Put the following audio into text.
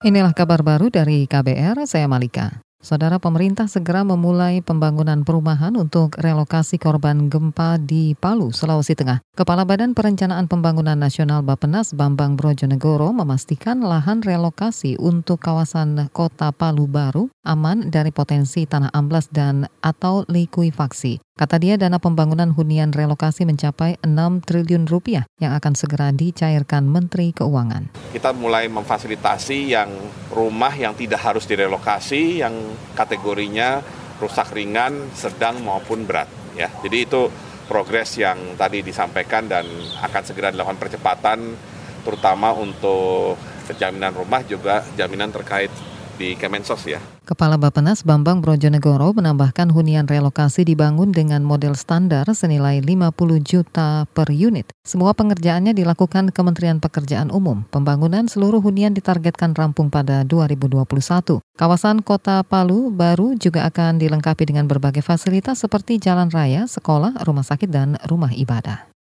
Inilah kabar baru dari KBR, saya Malika. Saudara pemerintah segera memulai pembangunan perumahan untuk relokasi korban gempa di Palu, Sulawesi Tengah. Kepala Badan Perencanaan Pembangunan Nasional Bapenas Bambang Brojonegoro memastikan lahan relokasi untuk kawasan kota Palu Baru aman dari potensi tanah amblas dan atau likuifaksi. Kata dia dana pembangunan hunian relokasi mencapai 6 triliun rupiah yang akan segera dicairkan Menteri Keuangan. Kita mulai memfasilitasi yang rumah yang tidak harus direlokasi, yang kategorinya rusak ringan, sedang maupun berat. Ya, jadi itu progres yang tadi disampaikan dan akan segera dilakukan percepatan, terutama untuk jaminan rumah juga jaminan terkait di Kemensos ya. Kepala Bapenas Bambang Brojonegoro menambahkan hunian relokasi dibangun dengan model standar senilai 50 juta per unit. Semua pengerjaannya dilakukan Kementerian Pekerjaan Umum. Pembangunan seluruh hunian ditargetkan rampung pada 2021. Kawasan Kota Palu baru juga akan dilengkapi dengan berbagai fasilitas seperti jalan raya, sekolah, rumah sakit, dan rumah ibadah.